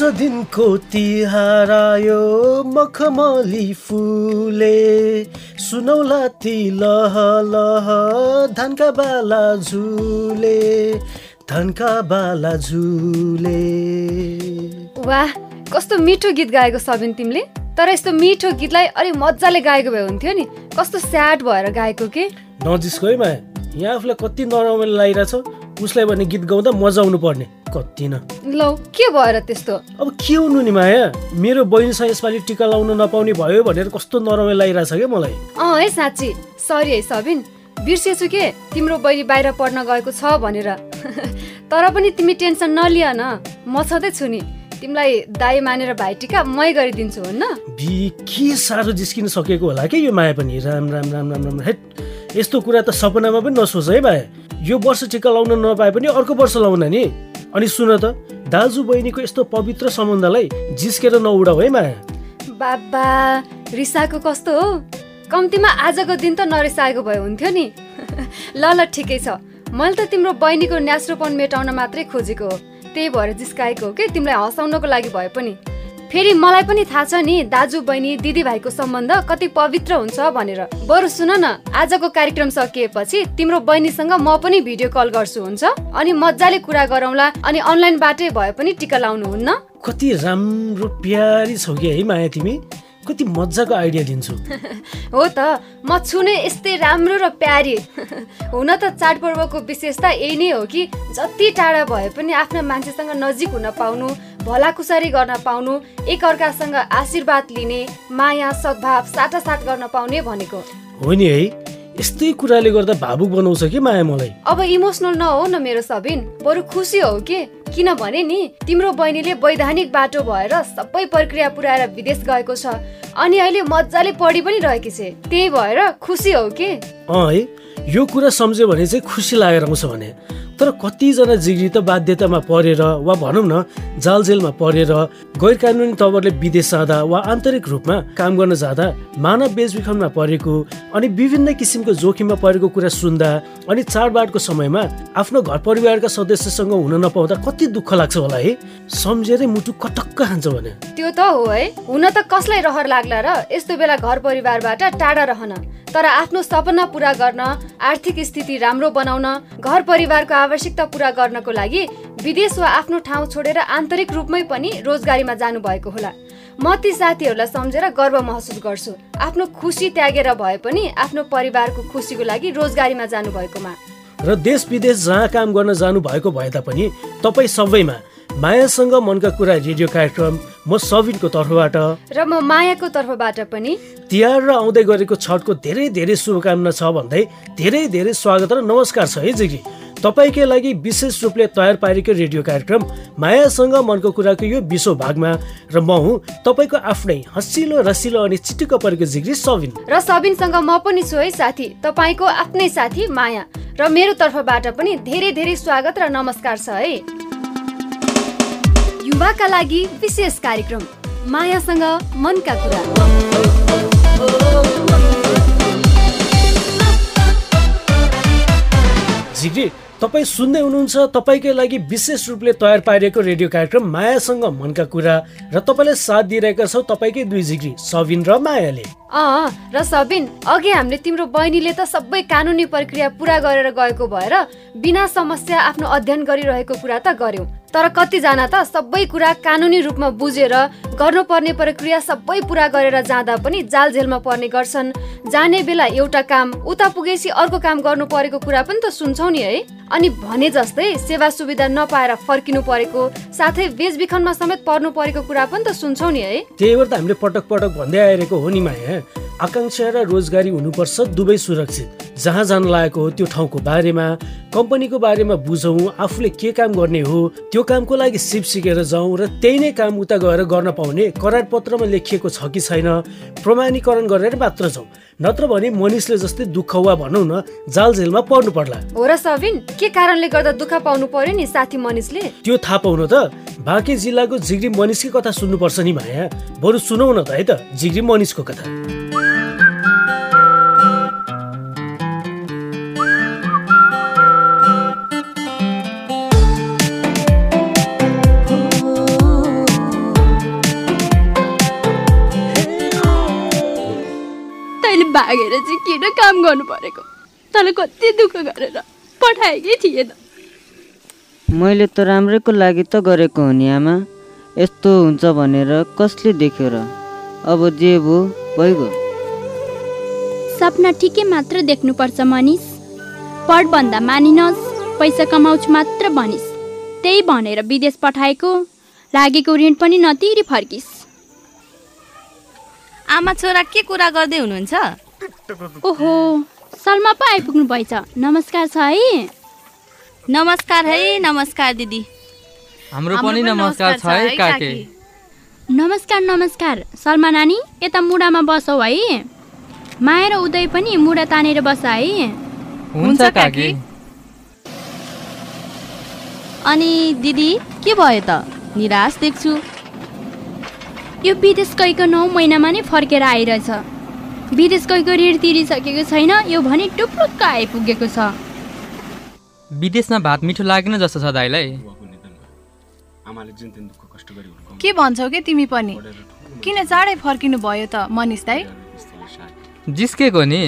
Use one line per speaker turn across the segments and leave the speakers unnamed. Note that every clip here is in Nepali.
वर्ष दिनको तिहार आयो मखमली फुले। सुनौला ती लह लह धानका बाला झुले धानका बाला झुले।
वाह कस्तो मिठो गीत गाएको सबिन तिमीले। तर यस्तो मिठो गीतलाई अलिक मजाले गाएको भए हुन्थ्यो नि। कस्तो स्याड भएर गाएको के?
नजिस्को है माया यहाँ आफूलाई कति नरमाइलो लागिरहेछ। उसलाई भने गीत गाउँदा मजा आउनु पर्ने कति न।
लौ के भएर त्यस्तो?
अब के हुनु नि माया? मेरो बहिनीसँग यसपालि टिका लाउन नपाउने भयो भनेर कस्तो नरमाइलो लागिरहेछ क्या मलाई?
अँ है साँच्ची। सरी है सबिन। बिर्सेछु के? तिम्रो बहिनी बाहिर पढ्न गएको छ भनेर। तर पनि तिमी टेन्सन नलिय न। म छँदैछु नि। तिमीलाई दाई मानेर भाइ टिका मै गरिदिन्छु हुन्न?
बि के साह्रो जिस्किन सकेको होला कि यो माया पनि? राम राम राम राम राम। हेट। यस्तो कुरा त सपनामा पनि नसोच है माया यो वर्ष टिका लाउन नपाए पनि अर्को वर्ष लाउन नि। अनि सुन त दाजु बहिनीको यस्तो पवित्र सम्बन्धलाई जिस्केर नउडाउ है माया।
बाबा रिसाएको कस्तो हो? कम्तीमा आजको दिन त नरिसाएको भए हुन्थ्यो नि। ल ल ठिकै छ। मैले त तिम्रो बहिनीको न्यास्रोपन मेटाउन मात्रै खोजेको हो। त्यही भएर जिस्काएको हो कि? तिमीलाई हँसाउनको लागि भए पनि। फेरि मलाई पनि थाहा छ नि दाजु बहिनी दिदी भाइको सम्बन्ध कति पवित्र हुन्छ भनेर। बरु सुन न आजको कार्यक्रम सकिएपछि तिम्रो बहिनीसँग म पनि भिडियो कल गर्छु हुन्छ? अनि मजाले कुरा गरौँला अनि अनलाइनबाटै भए पनि टिका लाउनु हुन्न
कति राम्रो प्यारी छौ कि है माया तिमी? कति मजाको आइडिया दिन्छु।
हो त म छु नै यस्तै राम्रो र प्यारी। हुन त चाडपर्वको विशेषता यही नै हो कि जति टाढा भए पनि आफ्ना मान्छेसँग नजिक हुन पाउनु भलाकुसारी गर्न पाउनु एकअर्कासँग आशीर्वाद लिने माया सद्भाव साटासाट गर्न पाउने भनेको।
हो नि है। यस्तै कुराले गर्दा भावुक बनाउँछ कि माया मलाई?
अब इमोसनल नहो न मेरो सबिन। बरु खुसी हो के? किनभने नि तिम्रो बहिनीले वैधानिक बाटो भएर सबै प्रक्रिया पुऱ्याएर विदेश गएको छ अनि अहिले मजाले पढि पनि रहेकी छे। त्यही भएर खुसी हो के?
है यो कुरा सम्झ्यो भने चाहिँ खुसी लागेर आउँछ भने। तर कतिजना जिग्री त बाध्यतामा परेर वा भनौँ न जाल जेलमा परेर गैर कानुनी तवरले विदेश जाँदा वा आन्तरिक रूपमा काम गर्न जाँदा मानव बेचबिखनमा परेको अनि विभिन्न किसिमको जोखिममा परेको कुरा सुन्दा अनि चाडबाडको समयमा आफ्नो घर परिवारका सदस्यसँग हुन नपाउँदा कति दुःख लाग्छ होला है? सम्झेरै मुटु कटक्क खान्छ भने।
त्यो त हो है। हुन त कसलाई रहर लाग्ला र? यस्तो बेला घर परिवारबाट टाढा रहन तर आफ्नो सपना पुरा गर्न आर्थिक स्थिति राम्रो बनाउन घर परिवारको आवश्यकता पुरा गर्नको लागि विदेश वा आफ्नो ठाउँ छोडेर आन्तरिक रूपमै पनि रोजगारीमा जानु भएको होला। म ती साथीहरूलाई सम्झेर गर्व महसुस गर्छु। आफ्नो खुसी त्यागेर भए पनि आफ्नो परिवारको खुसीको लागि रोजगारीमा जानु भएकोमा
र देश विदेश जहाँ काम गर्न जानु भएको भए तापनि तपाईँ सबैमा मायासँग मनका कुरा रेडियो कार्यक्रम म सबिनको तर्फबाट
र म मायाको तर्फबाट पनि
तिहार र आउँदै गरेको छठको धेरै धेरै शुभकामना छ भन्दै धेरै धेरै स्वागत र नमस्कार छ है जिग्री तपाईँकै लागि विशेष रूपले तयार पारेको रेडियो कार्यक्रम मायासँग मनको कुराको यो विश्व भागमा र म हुँ तपाईँको आफ्नै हँसिलो रसिलो अनि चिटिक्क परेको जिग्री सबिन।
र सबिनसँग म पनि छु है साथी तपाईँको आफ्नै साथी माया। र मेरो तर्फबाट पनि धेरै धेरै स्वागत र नमस्कार छ है। युवाका लागि विशेष कार्यक्रम मायासँग मनका कुरा।
जिग्री तपाईँ सुन्दै हुनुहुन्छ तपाईँकै लागि विशेष रूपले तयार पारिएको रेडियो कार्यक्रम मायासँग मनका कुरा र तपाईँलाई साथ दिइरहेका छौ तपाईँकै दुई जिग्री सबिन र मायाले।
अँ र सबिन अघि हामीले तिम्रो बहिनीले त सबै कानुनी प्रक्रिया पुरा गरेर गएको भएर बिना समस्या आफ्नो अध्ययन गरिरहेको कुरा त गर्यौँ तर कतिजना त सबै कुरा कानुनी रूपमा बुझेर गर्नुपर्ने प्रक्रिया सबै पुरा गरेर जाँदा पनि जाल जेलमा पर्ने गर्छन्। जाने बेला एउटा काम उता पुगेपछि अर्को काम गर्नु परेको कुरा पनि त सुन्छौ नि है। अनि भने जस्तै सेवा सुविधा नपाएर फर्किनु परेको साथै बेचबिखनमा समेत पर्नु परेको कुरा पनि त सुन्छौ नि है।
त्यही भएर त हामीले पटक पटक भन्दै आइरहेको हो नि माया। आकाङ्क्षा र रोजगारी हुनुपर्छ दुवै सुरक्षित। जहाँ जान लागेको हो त्यो ठाउँको बारेमा कम्पनीको बारेमा बुझौँ आफूले के काम गर्ने हो त्यो कामको लागि सिप सिकेर जाउँ र त्यही नै काम उता गएर गर्न पाउने करार पत्रमा लेखिएको छ कि छैन प्रमाणीकरण गरेर मात्र जाउँ। नत्र भने मनिषले जस्तै दुःख वा भनौँ न जाल जेलमा पर्नु पर्ला।
हो र सबिन के कारणले गर्दा दुःख पाउनु पर्यो नि साथी मनिषले?
त्यो थाहा पाउनु त बाँकी जिल्लाको जिग्री मनिषकै कथा सुन्नुपर्छ नि माया। बरु सुनौ न त है त जिग्री मनिषको कथा।
भागेर चाहिँ किन काम गर्नु परेको? तँलाई कति दुःख गरेर पठाएकै थिएँ त।
मैले त राम्रैको लागि त गरेको हो नि आमा। यस्तो हुन्छ भनेर कसले देख्यो र? अब जे भयो भइगयो।
सपना ठिकै मात्र देख्नुपर्छ मनिस पढभन्दा मानिनस् पैसा कमाउँछु मात्र भनिस्। त्यही भनेर विदेश पठाएको लागेको ऋण पनि नतिरी फर्किस्।
आमा छोरा के कुरा गर्दै हुनुहुन्छ?
ओहो सलमा पो आइपुग्नु भएछ। नमस्कार छ है।
नमस्कार है नमस्कार दिदी।
हाम्रो पनि नमस्कार छ है काके।
नमस्कार नमस्कार। सलमा नानी यता मुढामा बसौ है माया र उदय पनि मुढा तानेर बस है।
हुन्छ काके।
अनि दिदी के भयो त? निराश देख्छु।
यो विदेश गएको नौ महिनामा नै फर्केर आइरहेछ। विदेश गएको ऋण तिरिसकेको छैन यो भने टुप्लुक्क आइपुगेको छ।
विदेशमा भात मिठो लागेन जस्तो छ दाइलाई
के भन्छौ के तिमी पनि? किन चाँडै फर्किनु भयो त मनिष दाई?
जिस्केको नि।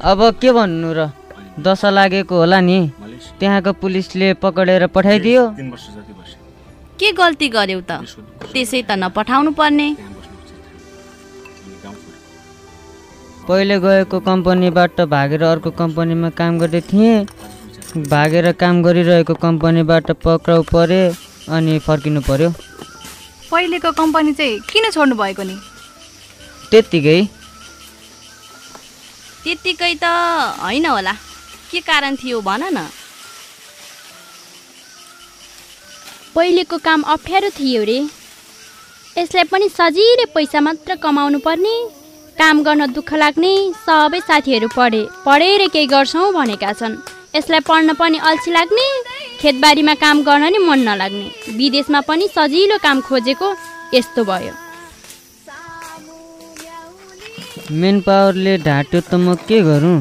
अब के भन्नु र? दशा लागेको होला नि। त्यहाँको पुलिसले पकडेर पठाइदियो।
के गल्ती गर्यौ त? त्यसै त नपठाउनु पर्ने।
पहिले गएको कम्पनीबाट भागेर अर्को कम्पनीमा काम गर्दै थिएँ। भागेर काम गरिरहेको कम्पनीबाट पक्राउ परे अनि फर्किनु पर्यो।
पहिलेको कम्पनी चाहिँ किन छोड्नु भएको नि?
त्यत्तिकै।
त्यत्तिकै त होइन होला। के कारण थियो भन न।
पहिलेको काम अप्ठ्यारो थियो रे। यसलाई पनि सजिलै पैसा मात्र कमाउनु पर्ने काम गर्न दुःख लाग्ने सबै साथीहरू पढे। पढेर केही गर्छौँ भनेका छन्। यसलाई पढ्न पनि अल्छी लाग्ने खेतबारीमा काम गर्न नि मन नलाग्ने। विदेशमा पनि सजिलो काम खोजेको यस्तो भयो।
मेन पावरले ढाट्यो त म के गरौँ?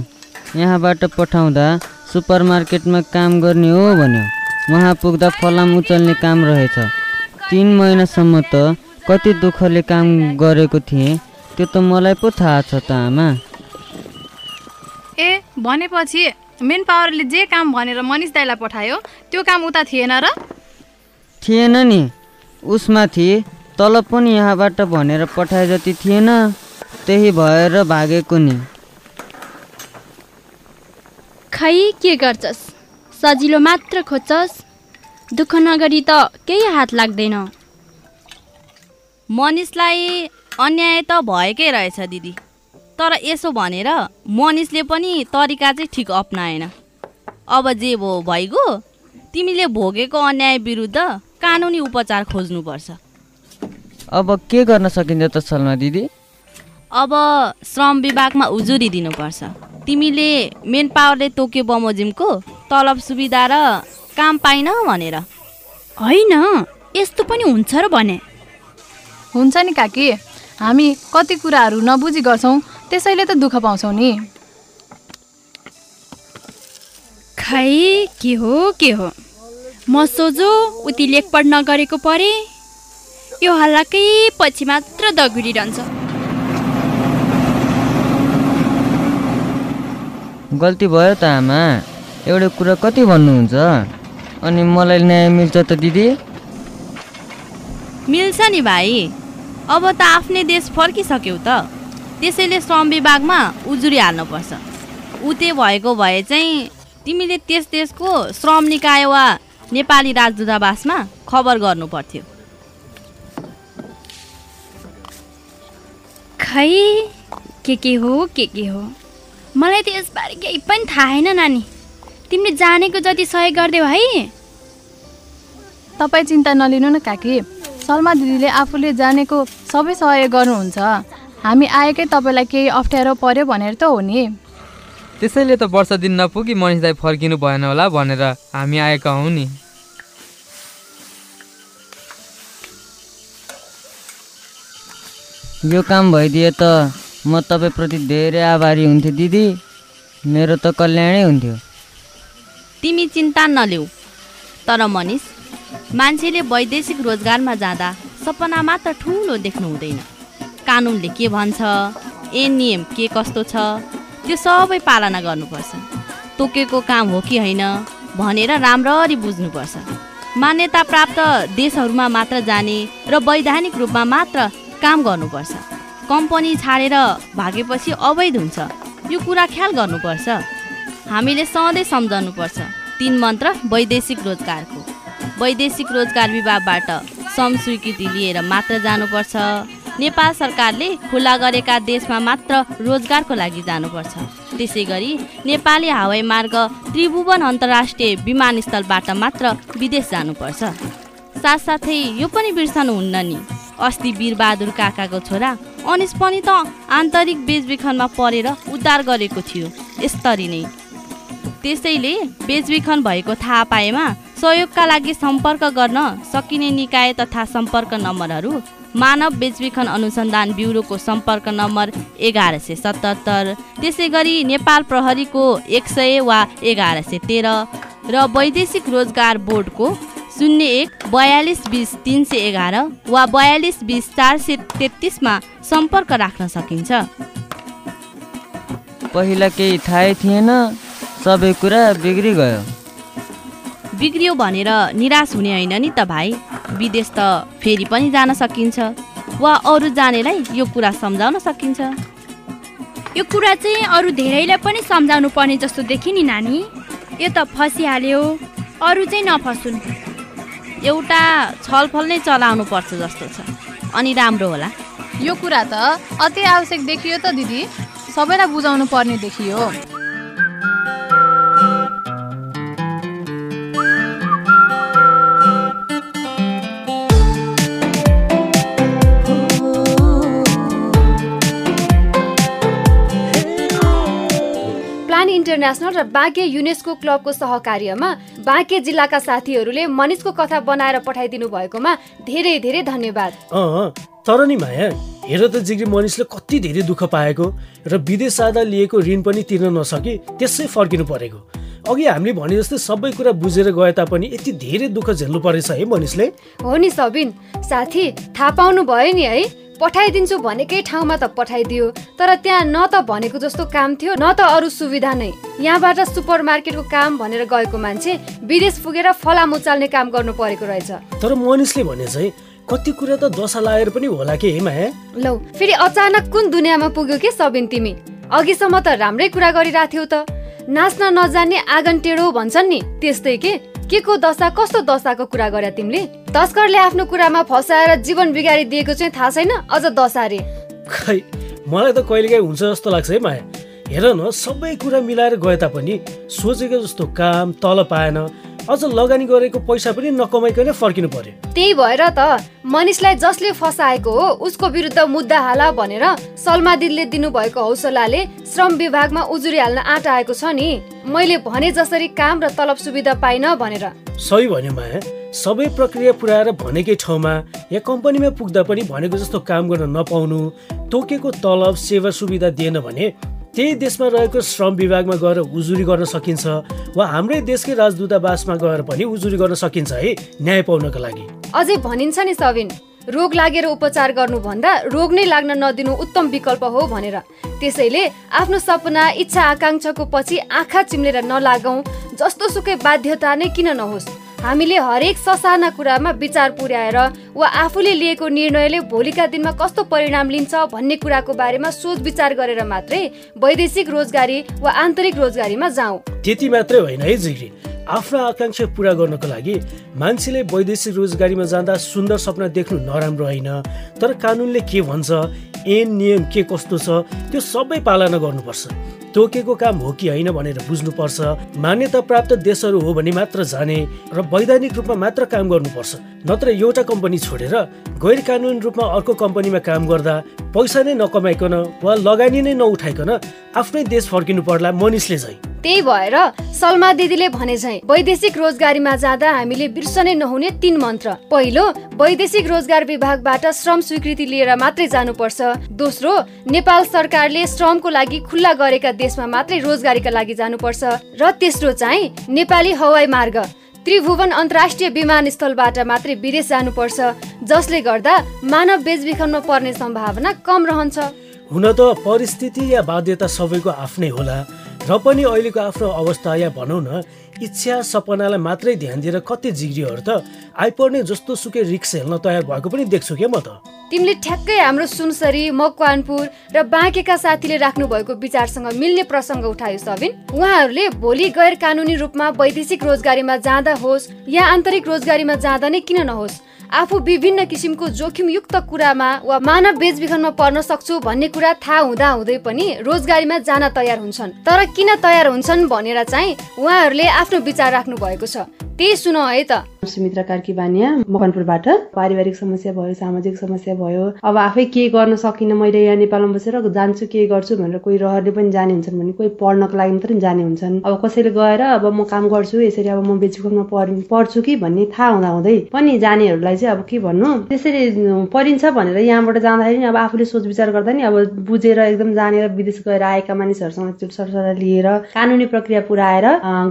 यहाँबाट पठाउँदा सुपर मार्केटमा काम गर्ने हो भन्यो। वहाँ पुग्दा फलाम उचल्ने काम रहेछ। तिन महिनासम्म त कति दुःखले काम गरेको थिएँ। त्यो त मलाई पो थाहा छ त आमा।
ए भनेपछि मेन पावरले जे काम भनेर मनिष दाईलाई पठायो त्यो काम उता थिएन र?
थिएन नि। उसमा थिए तलब पनि यहाँबाट भनेर पठाए जति थिएन त्यही भएर भागेको नि।
खै के गर्छस्? सजिलो मात्र खोज्छस्? दुःख नगरी त केही हात लाग्दैन।
मनिषलाई अन्याय त भएकै रहेछ दिदी। तर यसो भनेर मनिषले पनि तरिका चाहिँ ठिक अप्नाएन। अब जे भयो भइगयो तिमीले भोगेको अन्याय विरुद्ध कानुनी उपचार खोज्नुपर्छ।
अब के गर्न सकिन्छ त सलमा दिदी?
अब श्रम विभागमा उजुरी दिनुपर्छ। तिमीले मेन पावरले तोक्यो बमोजिमको तलब सुविधा र काम पाइन भनेर।
होइन यस्तो पनि हुन्छ र भने।
हुन्छ नि काकी। हामी कति कुराहरू नबुझी गर्छौँ त्यसैले त दुःख पाउँछौँ नि।
खै के हो के हो? म सोझो उति लेखपढ नगरेको परे? यो हल्लाकै पछि मात्र दगुरिरहन्छ।
गल्ती भयो त आमा। एउटा कुरा कति भन्नुहुन्छ? अनि मलाई न्याय मिल्छ त दिदी?
मिल्छ नि भाइ। अब त आफ्नै देश फर्किसक्यौ त। त्यसैले श्रम विभागमा उजुरी हाल्नुपर्छ। उते भएको भए चाहिँ तिमीले त्यस देशको श्रम निकाय वा नेपाली राजदूतावासमा खबर गर्नु पर्थ्यो
खै के के हो के के हो? मलाई त यसबारे केही पनि थाहा छैन नानी। तिमीले जानेको जति सहयोग गरिदेऊ है।
तपाईँ चिन्ता नलिनु न काकी। शर्मा दिदीले आफूले जानेको सबै सहयोग गर्नुहुन्छ। हामी आएकै तपाईँलाई केही अप्ठ्यारो पर्यो भनेर त हो नि।
त्यसैले त वर्ष दिन नपुगी मनिष दाई फर्किनु भएन होला भनेर हामी आएका हौँ नि।
यो काम भइदिए त म तपाईँप्रति धेरै आभारी हुन्थेँ दिदी। मेरो त कल्याणै हुन्थ्यो।
तिमी चिन्ता नलिऊ तर मनिष मान्छेले वैदेशिक रोजगारमा जाँदा सपना मात्र ठुलो देख्नु हुँदैन। कानुनले के भन्छ ऐन नियम के कस्तो छ त्यो सबै पालना गर्नुपर्छ। तोकेको काम हो कि होइन भनेर राम्ररी बुझ्नुपर्छ। मान्यता प्राप्त देशहरूमा मात्र जाने र वैधानिक रूपमा मात्र काम गर्नुपर्छ। कम्पनी छाडेर भागेपछि अवैध हुन्छ यो कुरा ख्याल गर्नुपर्छ। हामीले सधैँ सम्झाउनुपर्छ तिन मन्त्र वैदेशिक रोजगारको। वैदेशिक रोजगार विभागबाट श्रम स्वीकृति लिएर मात्र जानुपर्छ। नेपाल सरकारले खुला गरेका देशमा मात्र रोजगारको लागि जानुपर्छ। त्यसै गरी नेपाली हवाई मार्ग त्रिभुवन अन्तर्राष्ट्रिय विमानस्थलबाट मात्र विदेश जानुपर्छ। साथसाथै यो पनि बिर्सनुहुन्न नि। अस्ति वीरबहादुर काकाको छोरा अनिस पनि त आन्तरिक बेचबिखनमा परेर उद्धार गरेको थियो। यसरी नै त्यसैले बेचबिखन भएको थाहा पाएमा सहयोगका लागि सम्पर्क गर्न सकिने निकाय तथा सम्पर्क नम्बरहरू मानव बेचबिखन अनुसन्धान ब्युरोको सम्पर्क नम्बर एघार सय सतहत्तर त्यसै गरी नेपाल प्रहरीको एक सय वा एघार सय तेह्र र वैदेशिक रोजगार बोर्डको शून्य एक बयालिस बिस तिन सय एघार वा बयालिस बिस चार सय तेत्तिसमा सम्पर्क राख्न सकिन्छ।
पहिला केही थाहै थिएन सबै कुरा बिग्रिगयो।
बिग्रियो भनेर निराश हुने होइन नि त भाइ। विदेश त फेरि पनि जान सकिन्छ। वा अरू जानेलाई यो कुरा सम्झाउन सकिन्छ।
यो कुरा चाहिँ अरू धेरैलाई पनि सम्झाउनु पर्ने जस्तो देखि नि नानी। यो त फसिहाल्यो। अरू चाहिँ नफसुन्।
एउटा छलफल नै चलाउनु पर्छ जस्तो छ। अनि राम्रो होला।
यो कुरा त अति आवश्यक देखियो त दिदी। सबैलाई बुझाउनु पर्ने देखियो।
इन्टरनेसनल र बाँके युनेस्को क्लबको सहकार्यमा बाँके जिल्लाका साथीहरूले मनिषको कथा बनाएर पठाइदिनु भएकोमा धेरै धेरै धन्यवाद।
तर नि माया हेर त जिग्री मनिषले कति धेरै दुःख पाएको र विदेश जाँदा लिएको ऋण पनि तिर्न नसके त्यसै फर्किनु परेको। अघि हामीले भने जस्तै सबै कुरा बुझेर गए तापनि यति धेरै दुःख झेल्नु परेछ है मनिषले।
हो नि सबिन साथी थाहा पाउनु भयो नि है। पठाइदिन्छु भनेकै ठाउँमा त पठाइदियो तर त्यहाँ न त भनेको जस्तो काम थियो न त अरू सुविधा नै। यहाँबाट सुपर मार्केटको काम भनेर गएको मान्छे विदेश पुगेर फलाम उचाल्ने काम गर्नु परेको रहेछ।
तर मनिषले भने चाहिँ कति कुरा त दशा लागेर पनि होला के
लौ फेरि अचानक कुन दुनियाँमा पुग्यो के सबिन तिमी? अघिसम्म त राम्रै कुरा गरिरहेको थियौ त। नाच्न नजान्ने आँगन टेढो भन्छन् नि त्यस्तै के? के को दशा कस्तो दशाको कुरा गर्या तिमीले? तस्करले आफ्नो कुरामा फसाएर जीवन बिगारिदिएको चाहिँ थाहा छैन? अझ दशा रे।
खै मलाई त कहिलेकाहीँ हुन्छ जस्तो लाग्छ है माया। हेर न सबै कुरा मिलाएर गए तापनि सोचेको जस्तो काम तल पाएन। अझ लगानी गरेको पैसा पनि नकमाइकन फर्किनु पर्यो।
त्यही भएर त मनिषलाई जसले फसाएको हो उसको विरुद्ध मुद्दा हाल भनेर सलमा दिदीले दिनुभएको हौसलाले श्रम विभागमा उजुरी हाल्न आँट आएको छ नि। मैले भने जसरी काम र तलब सुविधा पाइन भनेर।
सही भन्यो माया। सबै प्रक्रिया पुऱ्याएर भनेकै ठाउँमा या कम्पनीमा पुग्दा पनि भनेको जस्तो काम गर्न नपाउनु तोकेको तलब सेवा सुविधा दिएन भने त्यही देशमा रहेको श्रम विभागमा गएर उजुरी गर्न सकिन्छ वा हाम्रै देशकै राजदूतावासमा गएर पनि उजुरी गर्न सकिन्छ है न्याय पाउनको लागि।
अझै भनिन्छ नि सबिन रोग लागेर उपचार गर्नुभन्दा रोग नै लाग्न नदिनु उत्तम विकल्प हो भनेर। त्यसैले आफ्नो सपना इच्छा आकाङ्क्षाको पछि आँखा चिम्लेर नलागौँ जस्तो सुकै बाध्यता नै किन नहोस्? हामीले हरेक ससाना कुरामा विचार पुर्याएर वा आफूले लिएको निर्णयले भोलिका दिनमा कस्तो परिणाम लिन्छ भन्ने कुराको बारेमा सोच विचार गरेर मात्रै वैदेशिक रोजगारी वा आन्तरिक रोजगारीमा जाउँ।
त्यति मात्रै होइन है आफ्नो आकाङ्क्षा पुरा गर्नको लागि मान्छेले वैदेशिक रोजगारीमा जाँदा सुन्दर सपना देख्नु नराम्रो होइन। तर कानुनले के भन्छ ऐन नियम के कस्तो छ त्यो सबै पालना गर्नुपर्छ। तोकेको काम हो कि होइन भनेर बुझ्नुपर्छ। मान्यता प्राप्त देशहरू हो भने मात्र जाने र वैधानिक रूपमा मात्र काम गर्नुपर्छ। नत्र एउटा कम्पनी छोडेर गैर कानुनी रूपमा अर्को कम्पनीमा काम गर्दा पैसा नै नकमाइकन वा लगानी नै नउठाइकन आफ्नै देश फर्किनु पर्ला मनिषले चाहिँ
त्यही भएर सलमा दिदीले भने झै वैदेशिक रोजगारीमा जाँदा हामीले बिर्सनै नहुने तीन मन्त्र। पहिलो वैदेशिक रोजगार विभागबाट श्रम स्वीकृति लिएर मात्रै जानुपर्छ। दोस्रो नेपाल सरकारले श्रमको लागि खुल्ला गरेका देशमा मात्रै रोजगारीका लागि जानुपर्छ। र तेस्रो चाहिँ नेपाली हवाई मार्ग। त्रिभुवन अन्तर्राष्ट्रिय विमानस्थलबाट मात्रै विदेश जानुपर्छ जसले गर्दा मानव बेचबिखनमा पर्ने सम्भावना कम रहन्छ।
हुन त परिस्थिति या बाध्यता सबैको आफ्नै होला। र पनि अहिलेको आफ्नो अवस्था या भनौँ न इच्छा सपनालाई मात्रै ध्यान दिएर कति जिग्रीहरू त आइपर्ने जस्तो सुकै रिक्स हेल्न तयार भएको पनि देख्छु क्या म त।
तिमीले ठ्याक्कै हाम्रो सुनसरी मकवानपुर र बाँकेका साथीले राख्नु भएको विचारसँग मिल्ने प्रसङ्ग उठायो सबिन। उहाँहरूले भोलि गैर कानुनी रूपमा वैदेशिक रोजगारीमा जाँदा होस् या आन्तरिक रोजगारीमा जाँदा नै किन नहोस्? आफू विभिन्न किसिमको जोखिमयुक्त कुरामा वा मानव बेचबिखनमा पर्न सक्छु भन्ने कुरा थाहा हुँदा हुँदै पनि रोजगारीमा जान तयार हुन्छन्। तर किन तयार हुन्छन् भनेर चाहिँ उहाँहरूले आफ्नो विचार राख्नु भएको छ। त्यही सुन है त।
सुमित्रा कार्की बानिया मकनपुरबाट। पारिवारिक समस्या भयो सामाजिक समस्या भयो। अब आफै के गर्न सकिनँ मैले यहाँ नेपालमा बसेर जान्छु के गर्छु भनेर कोही रहरले पनि जाने हुन्छन् भने कोही पढ्नको लागि मात्रै जाने हुन्छन् अब कसैले गएर अब म काम गर्छु यसरी अब म बेचबिखनमा पढ्छु कि भन्ने थाहा हुँदा हुँदै पनि जानेहरूलाई चाहिँ अब के भन्नु? त्यसरी परिन्छ भनेर यहाँबाट जाँदाखेरि अब आफूले सोच विचार गर्दा नि अब बुझेर एकदम जानेर विदेश गएर आएका मानिसहरूसँग सरसल्लाह लिएर कानुनी प्रक्रिया पुऱ्याएर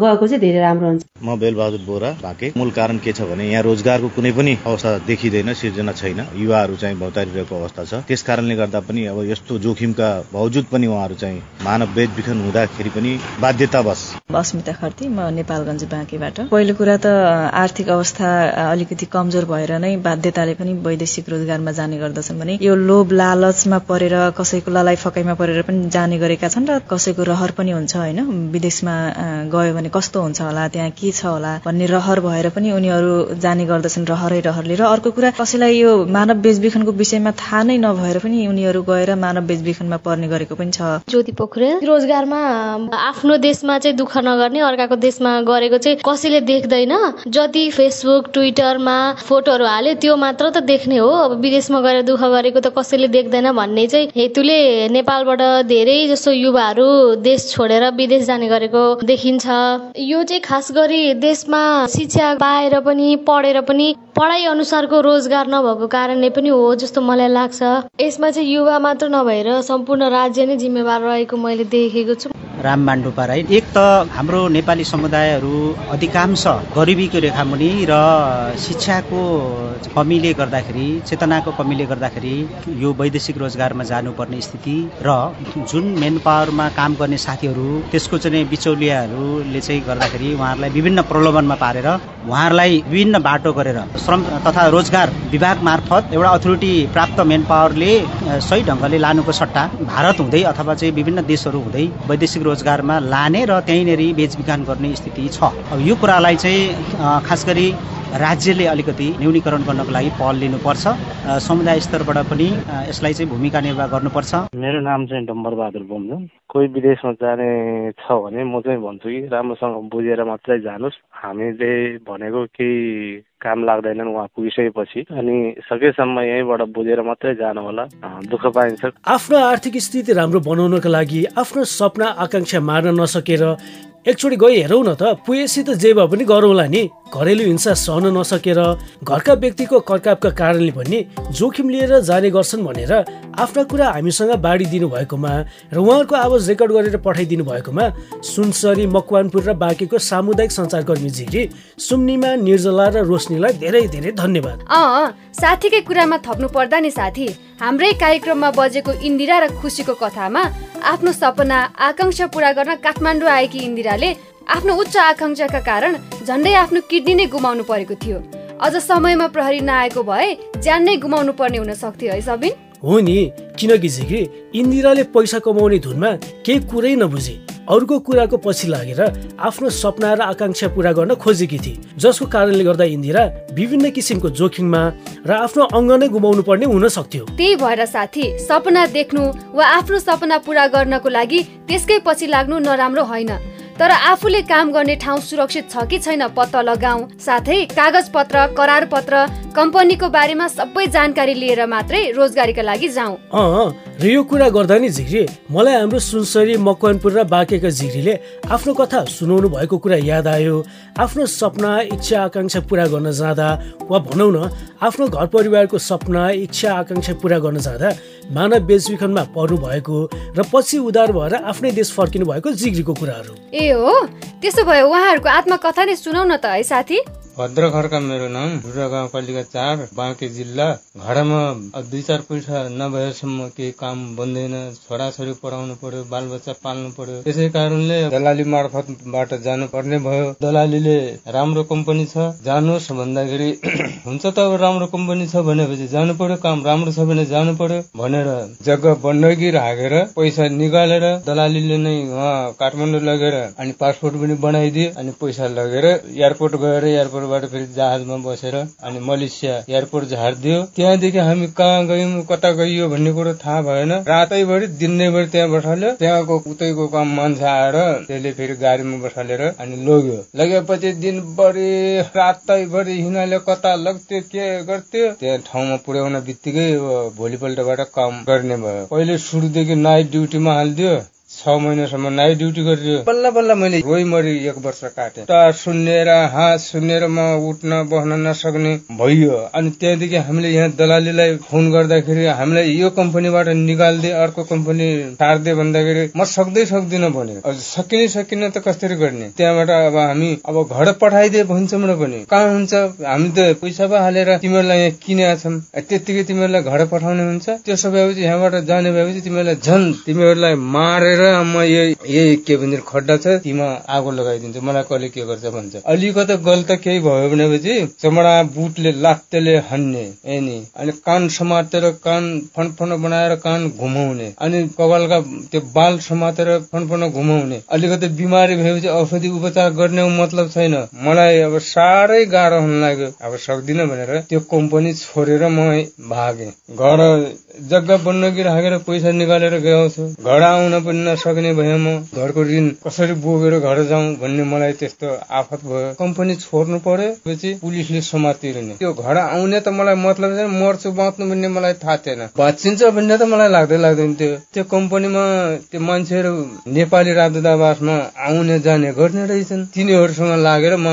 गएको चाहिँ धेरै राम्रो हुन्छ।
म बेलबहादुर बोरा भाके मूल कारण के छ भने यहाँ रोजगारको कुनै पनि अवस्था देखिँदैन सिर्जना छैन। युवाहरू चाहिँ भौतारिरहेको अवस्था छ। त्यस कारणले गर्दा पनि अब यस्तो जोखिमका बावजुद पनि उहाँहरू चाहिँ मानव बेचबिखन हुँदाखेरि पनि बाध्यतावश।
अस्मिता खर्ती म नेपालगञ्ज बाँकीबाट। पहिलो कुरा त आर्थिक अवस्था अलिकति कमजोर भएर नै बाध्यताले पनि वैदेशिक रोजगारमा जाने गर्दछन् भने यो लोभ लालचमा परेर कसैको ललाइ फकाइमा परेर पनि जाने गरेका छन् र कसैको रहर पनि हुन्छ होइन? विदेशमा गयो भने कस्तो हुन्छ होला त्यहाँ के छ होला भन्ने रहर भएर पनि उनीहरू जाने गर्दछन् रहरै रहरले। र अर्को कुरा कसैलाई यो मानव बेचबिखनको विषयमा थाहा नै नभएर पनि उनीहरू गएर मानव बेचबिखनमा पर्ने गरेको पनि छ।
ज्योति पोखरेल रोजगारमा आफ्नो देशमा चाहिँ दुःख नगर्ने अर्काको देशमा गरेको चाहिँ कसैले देख्दैन। जति फेसबुक ट्विटरमा फोटोहरू हाल्यो त्यो मात्र त देख्ने हो। अब विदेशमा गएर दुःख गरेको त कसैले देख्दैन भन्ने चाहिँ हेतुले नेपालबाट धेरै जसो युवाहरू देश छोडेर विदेश जाने गरेको देखिन्छ। यो चाहिँ खास गरी देशमा शिक्षा पाएर पनि पढेर पनि पढाइ अनुसारको रोजगार नभएको कारणले पनि हो जस्तो मलाई लाग्छ। यसमा चाहिँ युवा मात्र नभएर सम्पूर्ण राज्य नै जिम्मेवार रहेको मैले देखेको छु।
राम मान्डुपा राई एक त हाम्रो नेपाली समुदायहरू अधिकांश गरिबीको रेखामुनि र शिक्षाको कमीले गर्दाखेरि चेतनाको कमीले गर्दाखेरि यो वैदेशिक रोजगारमा जानुपर्ने स्थिति र जुन मेन पावरमा काम गर्ने साथीहरू त्यसको चाहिँ बिचौलियाहरूले चाहिँ गर्दाखेरि उहाँहरूलाई विभिन्न प्रलोभनमा पारेर उहाँहरूलाई विभिन्न बाटो गरेर श्रम तथा रोजगार विभाग मार्फत एउटा अथोरिटी प्राप्त मेन पावरले सही ढङ्गले लानुको सट्टा भारत हुँदै अथवा चाहिँ विभिन्न देशहरू हुँदै वैदेशिक रोजगारमा लाने र त्यहीँनिर बेचबिखान गर्ने स्थिति छ। अब यो कुरालाई चाहिँ खास गरी राज्यले अलिकति न्यूनीकरण गर्नको लागि पहल लिनुपर्छ। समुदाय स्तरबाट पनि यसलाई चाहिँ भूमिका निर्वाह गर्नुपर्छ।
मेरो नाम चाहिँ डम्बर बहादुर बोम्जन। कोही विदेशमा जाने छ भने म चाहिँ भन्छु कि राम्रोसँग बुझेर मात्रै जानुहोस्। हामीले भनेको केही काम लाग्दैनन् उहाँ पुगिसकेपछि अनि सकेसम्म यहीँबाट बुझेर मात्रै जानु होला दुःख पाइन्छ।
आफ्नो आर्थिक स्थिति राम्रो बनाउनको लागि आफ्नो सपना आकाङ्क्षा मार्न नसकेर एकचोटि गई हेरौँ न त पुएसी त जे भए पनि गरौँला नि। घरेलु हिंसा सहन नसकेर घरका व्यक्तिको कर्कापका कारणले पनि जोखिम लिएर जाने गर्छन् भनेर आफ्ना कुरा हामीसँग बाँडिदिनु भएकोमा र उहाँहरूको आवाज रेकर्ड गरेर पठाइदिनु भएकोमा सुनसरी मकवानपुर र बाँकीको सामुदायिक सञ्चारकर्मी जिग्री सुम्निमा निर्जला र रोशनीलाई धेरै धेरै धन्यवाद।
साथीकै कुरामा थप्नु पर्दा नि साथी हाम्रै कार्यक्रममा बजेको इन्दिरा र खुसीको कथामा आफ्नो सपना आकाङ्क्षा पुरा गर्न काठमाडौँ आएकी इन्दिराले आफ्नो उच्च आकाङ्क्षाका कारण झन्डै आफ्नो किडनी नै गुमाउनु परेको थियो। अझ समयमा प्रहरी नआएको भए ज्यान नै गुमाउनु पर्ने हुन सक्थ्यो है सबिन?
हो नि किनकि झिक्री इन्दिराले पैसा कमाउने धुनमा केही कुरै नबुझे। अरूको कुराको पछि लागेर आफ्नो सपना र आकाङ्क्षा पुरा गर्न खोजेकी थिए। जसको कारणले गर्दा इन्दिरा विभिन्न किसिमको जोखिममा र आफ्नो अङ्ग नै गुमाउनु पर्ने हुन सक्थ्यो।
त्यही भएर साथी सपना देख्नु वा आफ्नो सपना पुरा गर्नको लागि त्यसकै पछि लाग्नु नराम्रो होइन। तर आफूले काम गर्ने ठाउँ सुरक्षित छ कि छैन पत्ता लगाऊ? साथै कागज पत्र करार पत्र कम्पनीको बारेमा सबै जानकारी लिएर मात्रै रोजगारीका लागि जाउँ।
र यो कुरा गर्दा नि झिग्री मलाई हाम्रो सुनसरी मकवानपुर र बाँकेका झिग्रीले आफ्नो कथा सुनाउनु भएको कुरा याद आयो। आफ्नो सपना इच्छा आकाङ्क्षा पुरा गर्न जाँदा वा भनौँ न आफ्नो घर परिवारको सपना इच्छा आकाङ्क्षा पुरा गर्न जाँदा मानव बेचबिखनमा पर्नु भएको र पछि उदार भएर आफ्नै देश फर्किनु भएको जिग्रीको कुराहरू।
ए हो? त्यसो भए उहाँहरूको आत्मकथा नै सुनाउ न त है साथी।
भद्र मेरो नाम भुरा गाउँपालिका चार बाँके जिल्ला। घरमा दुई चार पैसा नभएसम्म केही काम बन्दैन। छोराछोरी पढाउनु पर्यो बालबच्चा पाल्नु पर्यो। त्यसै कारणले दलाली मार्फतबाट जानु पर्ने भयो। दलालीले राम्रो कम्पनी छ जानुहोस् भन्दाखेरि हुन्छ त अब राम्रो कम्पनी छ भनेपछि जानु पर्यो काम राम्रो छ भने जानु पर्यो भनेर जग्गा बन्डकी राखेर पैसा निकालेर दलालीले नै उहाँ काठमाडौँ लगेर अनि पासपोर्ट पनि बनाइदिए अनि पैसा लगेर एयरपोर्ट गएर एयरपोर्टबाट फेरि जहाजमा बसेर अनि मलेसिया एयरपोर्ट झारिदियो त्यहाँदेखि हामी कहाँ गयौँ कता गइयो भन्ने कुरो थाहा भएन। रातैभरि दिनैभरि त्यहाँ बसाल्यो त्यहाँको उतैको काम मान्छे आएर त्यसले फेरि गाडीमा बसालेर अनि लग्यो। लगेपछि दिनभरि रातैभरि हिँडाले कता लग्थ्यो के गर्थ्यो त्यहाँ ठाउँमा पुर्याउन बित्तिकै भोलिपल्टबाट काम गर्ने भयो। पहिले सुरुदेखि नाइट ड्युटीमा हालिदियो। छ महिनासम्म नाइट ड्युटी गरिदियो। बल्ल बल्ल मैले रोइ मरि एक वर्ष काटेँ। टार सुन्नेर हाँस सुन्नेर म उठ्न बस्न नसक्ने भइयो अनि त्यहाँदेखि हामीले यहाँ दलालीलाई फोन गर्दाखेरि हामीलाई यो कम्पनीबाट निकालिदिए अर्को कम्पनी सार्दे भन्दाखेरि म सक्दै सक्दिनँ भने सकिने सकिन त कसरी गर्ने? त्यहाँबाट अब हामी अब घर पठाइदिए भन्छौँ र पनि। कहाँ हुन्छ? हामी त पैसा पो हालेर तिमीहरूलाई यहाँ किनेका छौँ। त्यत्तिकै तिमीहरूलाई घर पठाउने हुन्छ। त्यसो भएपछि यहाँबाट जाने भएपछि तिमीहरूलाई झन् तिमीहरूलाई मारेर म यही के भन्छ खड्डा छ तिमा आगो लगाइदिन्छु। मलाई कसले के गर्छ भन्छ। अलिकति गल्त केही भयो भनेपछि चमडा बुटले लात्तेले हान्ने एनी अनि कान समातेर कान फनफन बनाएर कान घुमाउने। अनि कपालका त्यो बाल समातेर फनफन घुमाउने। अलिकति बिमारी भएपछि औषधि उपचार गर्ने मतलब छैन। मलाई अब साह्रै गाह्रो हुन लाग्यो। अब सक्दिनँ भनेर त्यो कम्पनी छोडेर म भागेँ। घर जग्गा बन्न कि राखेर पैसा निकालेर गएको घर आउन पनि नसक्ने भए म घरको ऋण कसरी बोकेर घर जाउँ भन्ने मलाई त्यस्तो आफत भयो। कम्पनी छोड्नु पर्यो पुलिसले समातिरने त्यो घर आउने त मलाई मतलब छैन मर्छु बाँच्नु भन्ने मलाई थाहा थिएन। बाँचिन्छ भन्ने त मलाई लाग्दै लाग्दैन थियो त्यो कम्पनीमा त्यो मान्छेहरू नेपाली राजदूतावासमा आउने जाने गर्ने रहेछन्। तिनीहरूसँग लागेर म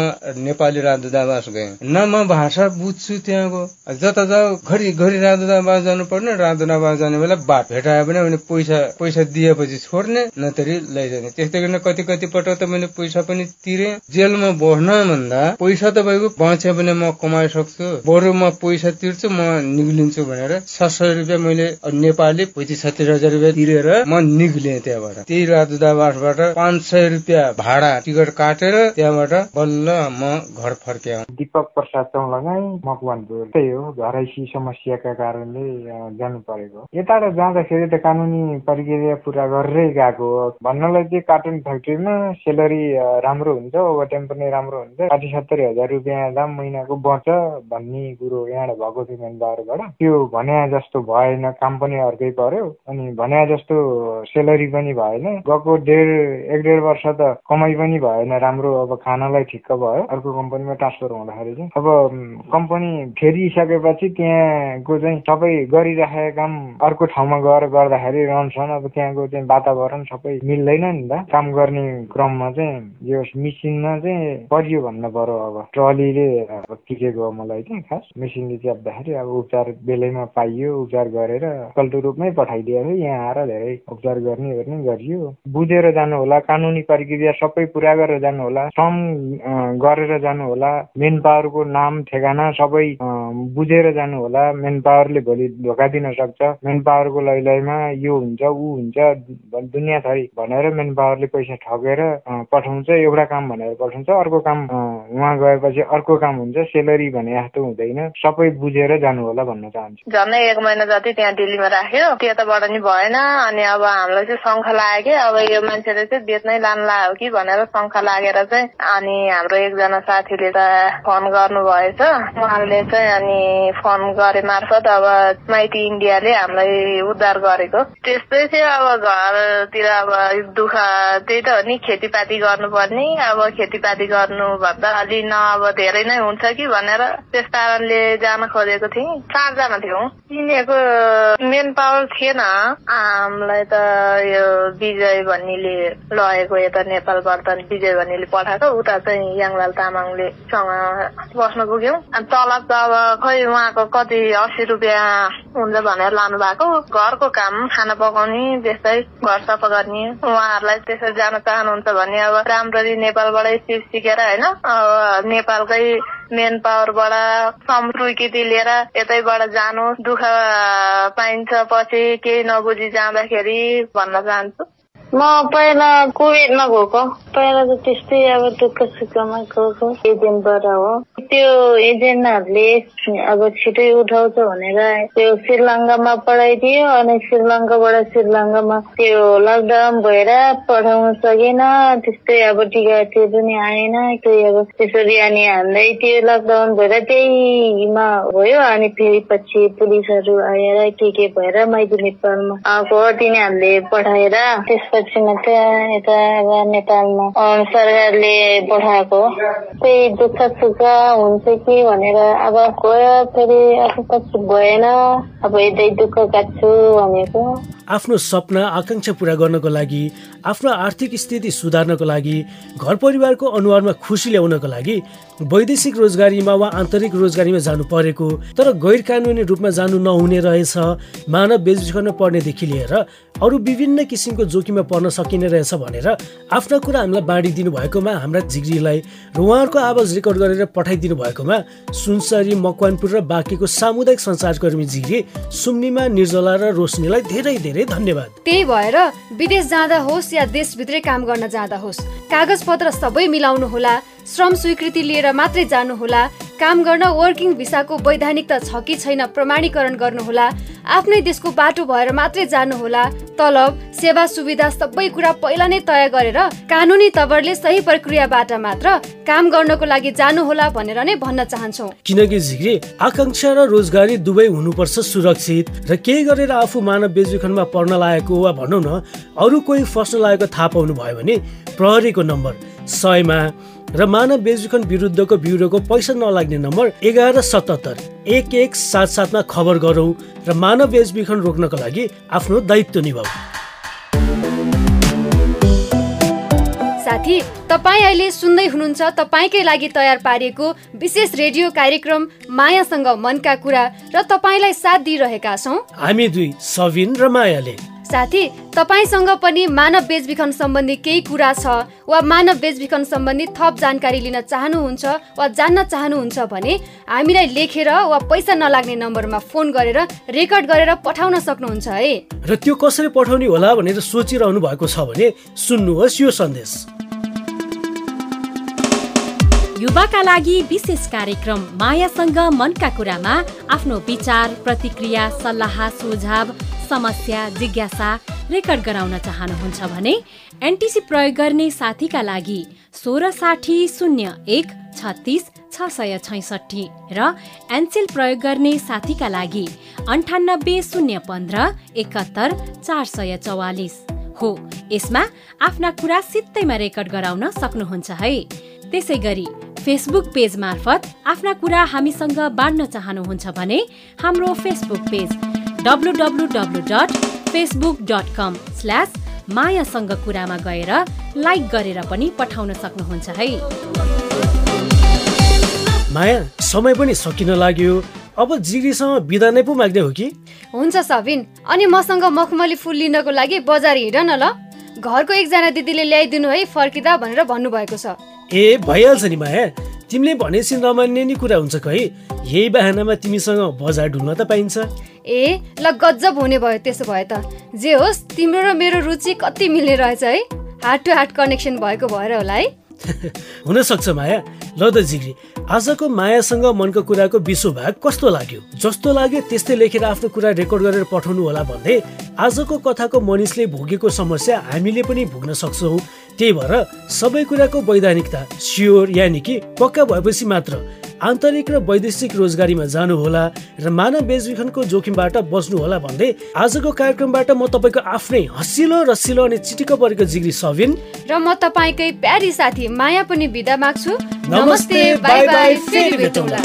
नेपाली राजदूतावास गएँ। न म भाषा बुझ्छु त्यहाँको जता जाऊ घरि घरि राजदूतावास जानु पर्ने राजदूतावास जाने बेला बात भेटायो भने पैसा पैसा दिएपछि छोड्ने। नतरी लैजाने। त्यस्तै गर्न कति कति पटक त मैले पैसा पनि तिरे। जेलमा बस्न भन्दा पैसा तपाईँको बाँच्यो भने म कमाइसक्छु बरु म पैसा तिर्छु म निक्लिन्छु भनेर छ सय रुपियाँ मैले नेपाली पैँतिस छत्तिस हजार रुपियाँ तिरेर म निक्लिएँ त्यहाँबाट। त्यही राजदूतावासबाट पाँच सय रुपियाँ भाडा टिकट काटेर त्यहाँबाट बल्ल म घर फर्क्याउ।
दीपक प्रसाद चौलगाई मकवानपुर त्यही हो घरैसी समस्याका कारणले जानु परेको। यताबाट जाँदाखेरि त कानुनी प्रक्रिया पुरा गरेरै गएको भन्नलाई चाहिँ कार्टुन फ्याक्ट्रीमा सेलरी राम्रो हुन्छ ओभर टाइम पनि राम्रो हुन्छ। साठी सत्तरी हजार रुपियाँ दाम महिनाको बढ्छ भन्ने कुरो यहाँबाट भएको थियो मेनपावरबाट त्यो भने जस्तो भएन काम पनि अर्कै पर्यो। अनि भने जस्तो सेलरी पनि भएन। गएको डेढ एक डेढ वर्ष त कमाइ पनि भएन राम्रो अब खानालाई ठिक्क भयो। अर्को कम्पनीमा ट्रान्सफर हुँदाखेरि चाहिँ। अब कम्पनी फेरिसकेपछि त्यहाँको चाहिँ सबै गरिराखेका काम अर्को ठाउँमा गएर गर्दाखेरि रहनसहन अब त्यहाँको चाहिँ वातावरण सबै मिल्दैन नि त। काम गर्ने क्रममा चाहिँ यो मिसिनमा चाहिँ परियो भन्नु पर्यो अब। ट्रलीले टिकेको मलाई चाहिँ खास। मेसिनले च्याप्दाखेरि अब उपचार बेलैमा पाइयो उपचार गरेर कल्टो रूपमै पठाइदियो यहाँ आएर धेरै उपचार गर्ने गर्ने गरियो। बुझेर जानु होला कानुनी प्रक्रिया सबै पुरा गरेर जानु होला श्रम गरेर जानु होला मेन पावरको नाम ठेगाना सबै बुझेर जानु होला मेन पावरले भोलि धोका दिन सक्छ। मेन पावरको लैलैमा यो हुन्छ ऊ हुन्छ दुनियाँ थरी भनेर मेन पावरले पैसा ठगेर पठाउँछ एउटा काम भनेर पठाउँछ अर्को काम उहाँ गएपछि अर्को काम हुन्छ सेलरी भने जस्तो हुँदैन। सबै बुझेर जानु होला भन्न चाहन्छु।
झन्डै एक महिना जति त्यहाँ दिल्लीमा राख्यो त्यताबाट नि भएन अनि अब हामीलाई चाहिँ शङ्ख लाग्यो कि अब यो मान्छेले चाहिँ बेच्नै लानु लाग्यो कि भनेर शङ्ख लागेर चाहिँ अनि हाम्रो एकजना साथीले त फोन गर्नु भएछ उहाँले चाहिँ अनि फोन गरे मार्फत अब माइती इन्डियाले हामीलाई उद्धार गरेको। त्यस्तै थियो अब घरतिर अब दुःख त्यही त हो नि खेतीपाती गर्नुपर्ने। अब खेतीपाती गर्नु भन्दा अलि न अब धेरै नै हुन्छ कि भनेर त्यस कारणले जान खोजेको थिएँ। चारजना थियौँ। चिनेको मेन पावर थिएन। हामीलाई त यो विजय भन्नेले लगेको यता नेपालबाट विजय भन्नेले पठाएको। उता चाहिँ याङलाल तामाङले सँग बस्न पुग्यौँ। अनि तलब त अब खै उहाँको कति अस्सी रुपियाँ हुन्छ भनेर लानु भएको घरको काम खाना पकाउने त्यस्तै घर सफा गर्ने। उहाँहरूलाई त्यसरी जान चाहनुहुन्छ भने अब राम्ररी नेपालबाटै सिप सिकेर होइन अब नेपालकै मेन पावरबाट स्वीकृति लिएर यतैबाट जानु दुःख पाइन्छ पछि केही नबुझी जाँदाखेरि भन्न चाहन्छु।
म पहिला कुवेतमा गएको पहिला त त्यस्तै अब दुःख सुखमा गएको एजेन्टबाट हो त्यो एजेन्टहरूले अब छिटै उठाउँछ भनेर त्यो श्रीलङ्कामा पठाइदियो अनि श्रीलङ्काबाट श्रीलङ्कामा त्यो लकडाउन भएर पठाउन सकेन त्यस्तै अब टिका त्यो पनि आएन त्यही अब त्यसरी अनि हामीलाई त्यो लकडाउन भएर त्यहीमा भयो अनि फेरि पछि पुलिसहरू आएर के के भएर माइती नेपालमा आएको तिनीहरूले पठाएर त्यसपछि पछि मात्रै यता अब नेपालमा सरकारले पठाएको त्यही दुःख सुख हुन्छ कि भनेर अब गयो फेरि अब पछि भएन अब यतै दुःख काट्छु भनेको
आफ्नो सपना आकाङ्क्षा पूरा गर्नको लागि आफ्नो आर्थिक स्थिति सुधार्नको लागि घर परिवारको अनुहारमा खुसी ल्याउनको लागि वैदेशिक रोजगारीमा वा आन्तरिक रोजगारीमा जानु परेको तर गैर कानुनी रूपमा जानु नहुने रहेछ। मानव बेचबिखन पर्नेदेखि लिएर अरू विभिन्न किसिमको जोखिममा पर्न सकिने रहेछ भनेर आफ्ना कुरा हामीलाई बाँडिदिनु भएकोमा हाम्रा झिग्रीलाई र उहाँहरूको आवाज रेकर्ड गरेर पठाइदिनु भएकोमा सुनसरी मकवानपुर र बाँकीको सामुदायिक सञ्चारकर्मी झिग्री सुम्निमा निर्जला र रोशनीलाई धेरै धेरै धन्यवाद।
त्यही भएर विदेश जाँदा होस् या देशभित्रै काम गर्न जाँदा होस् कागज पत्र सबै मिलाउनु होला श्रम स्वीकृति लिएर मात्रै जानुहोला। काम गर्न वर्किङ भिसाको वैधानिकता छ कि छैन प्रमाणीकरण गर्नुहोला। आफ्नै देशको बाटो भएर मात्रै जानुहोला। तलब सेवा सुविधा सबै कुरा पहिला नै तय गरेर कानुनी तवरले सही प्रक्रियाबाट मात्र काम गर्नको लागि जानुहोला भनेर नै भन्न चाहन्छौ।
किनकि झिग्री आकाङ्क्षा र रोजगारी दुवै हुनुपर्छ सुरक्षित र केही गरेर आफू मानव बेचबिखनमा पर्न लागेको वा भनौँ न अरू कोही फस्न लागेको थाहा पाउनु भयो भने प्रहरीको नम्बर सयमा र मानव बेचबिखन विरुद्धको ब्युरोको पैसा नलाग्ने नम्बर एघार सतहत्तर एक एक सात सातमा खबर गरौँ र मानव बेचबिखन रोक्नको लागि आफ्नो दायित्व निभाऊ।
साथी तपाईँ अहिले सुन्दै हुनुहुन्छ तपाईँकै लागि तयार पारिएको विशेष रेडियो कार्यक्रम मायासँग मनका कुरा र तपाईँलाई साथ दिइरहेका छौँ।
हामी दुई सविन र मायाले।
साथी तपाईँसँग पनि मानव बेचबिखन सम्बन्धी केही कुरा छ वा मानव बेचबिखन सम्बन्धी थप जानकारी लिन चाहनुहुन्छ वा जान्न चाहनुहुन्छ भने हामीलाई लेखेर वा पैसा नलाग्ने नम्बरमा फोन गरेर रेकर्ड गरेर पठाउन सक्नुहुन्छ है।
र त्यो कसरी पठाउने होला भनेर सोचिरहनु भएको छ भने सुन्नुहोस् यो सन्देश।
युवाका लागि विशेष कार्यक्रम मायासँग मनका कुरामा आफ्नो विचार प्रतिक्रिया सल्लाह सुझाव समस्या जिज्ञासा रेकर्ड गराउन चाहनुहुन्छ भने एनटिसी प्रयोग गर्ने साथीका लागि सोह्र साठी शून्य एक छत्तिस छ सय छैसठी र एनसेल प्रयोग गर्ने साथीका लागि अन्ठानब्बे शून्य पन्ध्र एकहत्तर चार सय चौवालिस हो। यसमा आफ्ना कुरा सित्तैमा रेकर्ड गराउन सक्नुहुन्छ है। त्यसै गरी फेसबुक पेज मार्फत आफ्ना कुरा हामीसँग बाँड्न चाहनुहुन्छ भने हाम्रो Facebook page W dot Facebook dot com slash मायासँग कुरामा गएर लाइक गरेर पनि पठाउन सक्नुहुन्छ है।
माया समय पनि सकिन लाग्यो। अब जिग्रीसँग बिदा नै पो माग्ने हो कि?
हुन्छ सबिन अनि मसँग मखमली फुल लिनको लागि बजार हिँड न ल। घरको एकजना दिदीले ल्याइदिनु है फर्किँदा भनेर भन्नुभएको छ।
ए भइहाल्छ नि माया। तिमीले भनेपछि नमान्ने नि कुरा हुन्छ खै। यही बाहनामा तिमीसँग बजार ढुल्न त पाइन्छ।
ए ल गजब हुने भयो त्यसो भए त। जे होस् तिम्रो र मेरो रुचि कति मिल्ने रहेछ है। हार्ट टु हार्ट कनेक्सन भएको भएर होला है।
हुन सक्छ माया। ल त जिग्री आजको मायासँग मनको कुराको विश्व भाग कस्तो लाग्यो? जस्तो लाग्यो त्यस्तै लेखेर आफ्नो कुरा रेकर्ड गरेर पठाउनु होला भन्दै आजको कथाको मनिषले भोगेको समस्या हामीले पनि भोग्न सक्छौँ। त्यही भएर सबै कुराको वैधानिकता स्योर यानि कि पक्का भएपछि मात्र आन्तरिक र वैदेशिक रोजगारीमा जानुहोला र मानव बेचबिखनको जोखिमबाट बस्नुहोला भन्दै आजको कार्यक्रमबाट म तपाईँको आफ्नै हसिलो रसिलो अनि चिटिक्क परेको जिग्री सबिन
र म तपाईँकै प्यारी साथी माया पनि बिदा माग्छु। नमस्ते बाई बाई फेरि भेटौँला।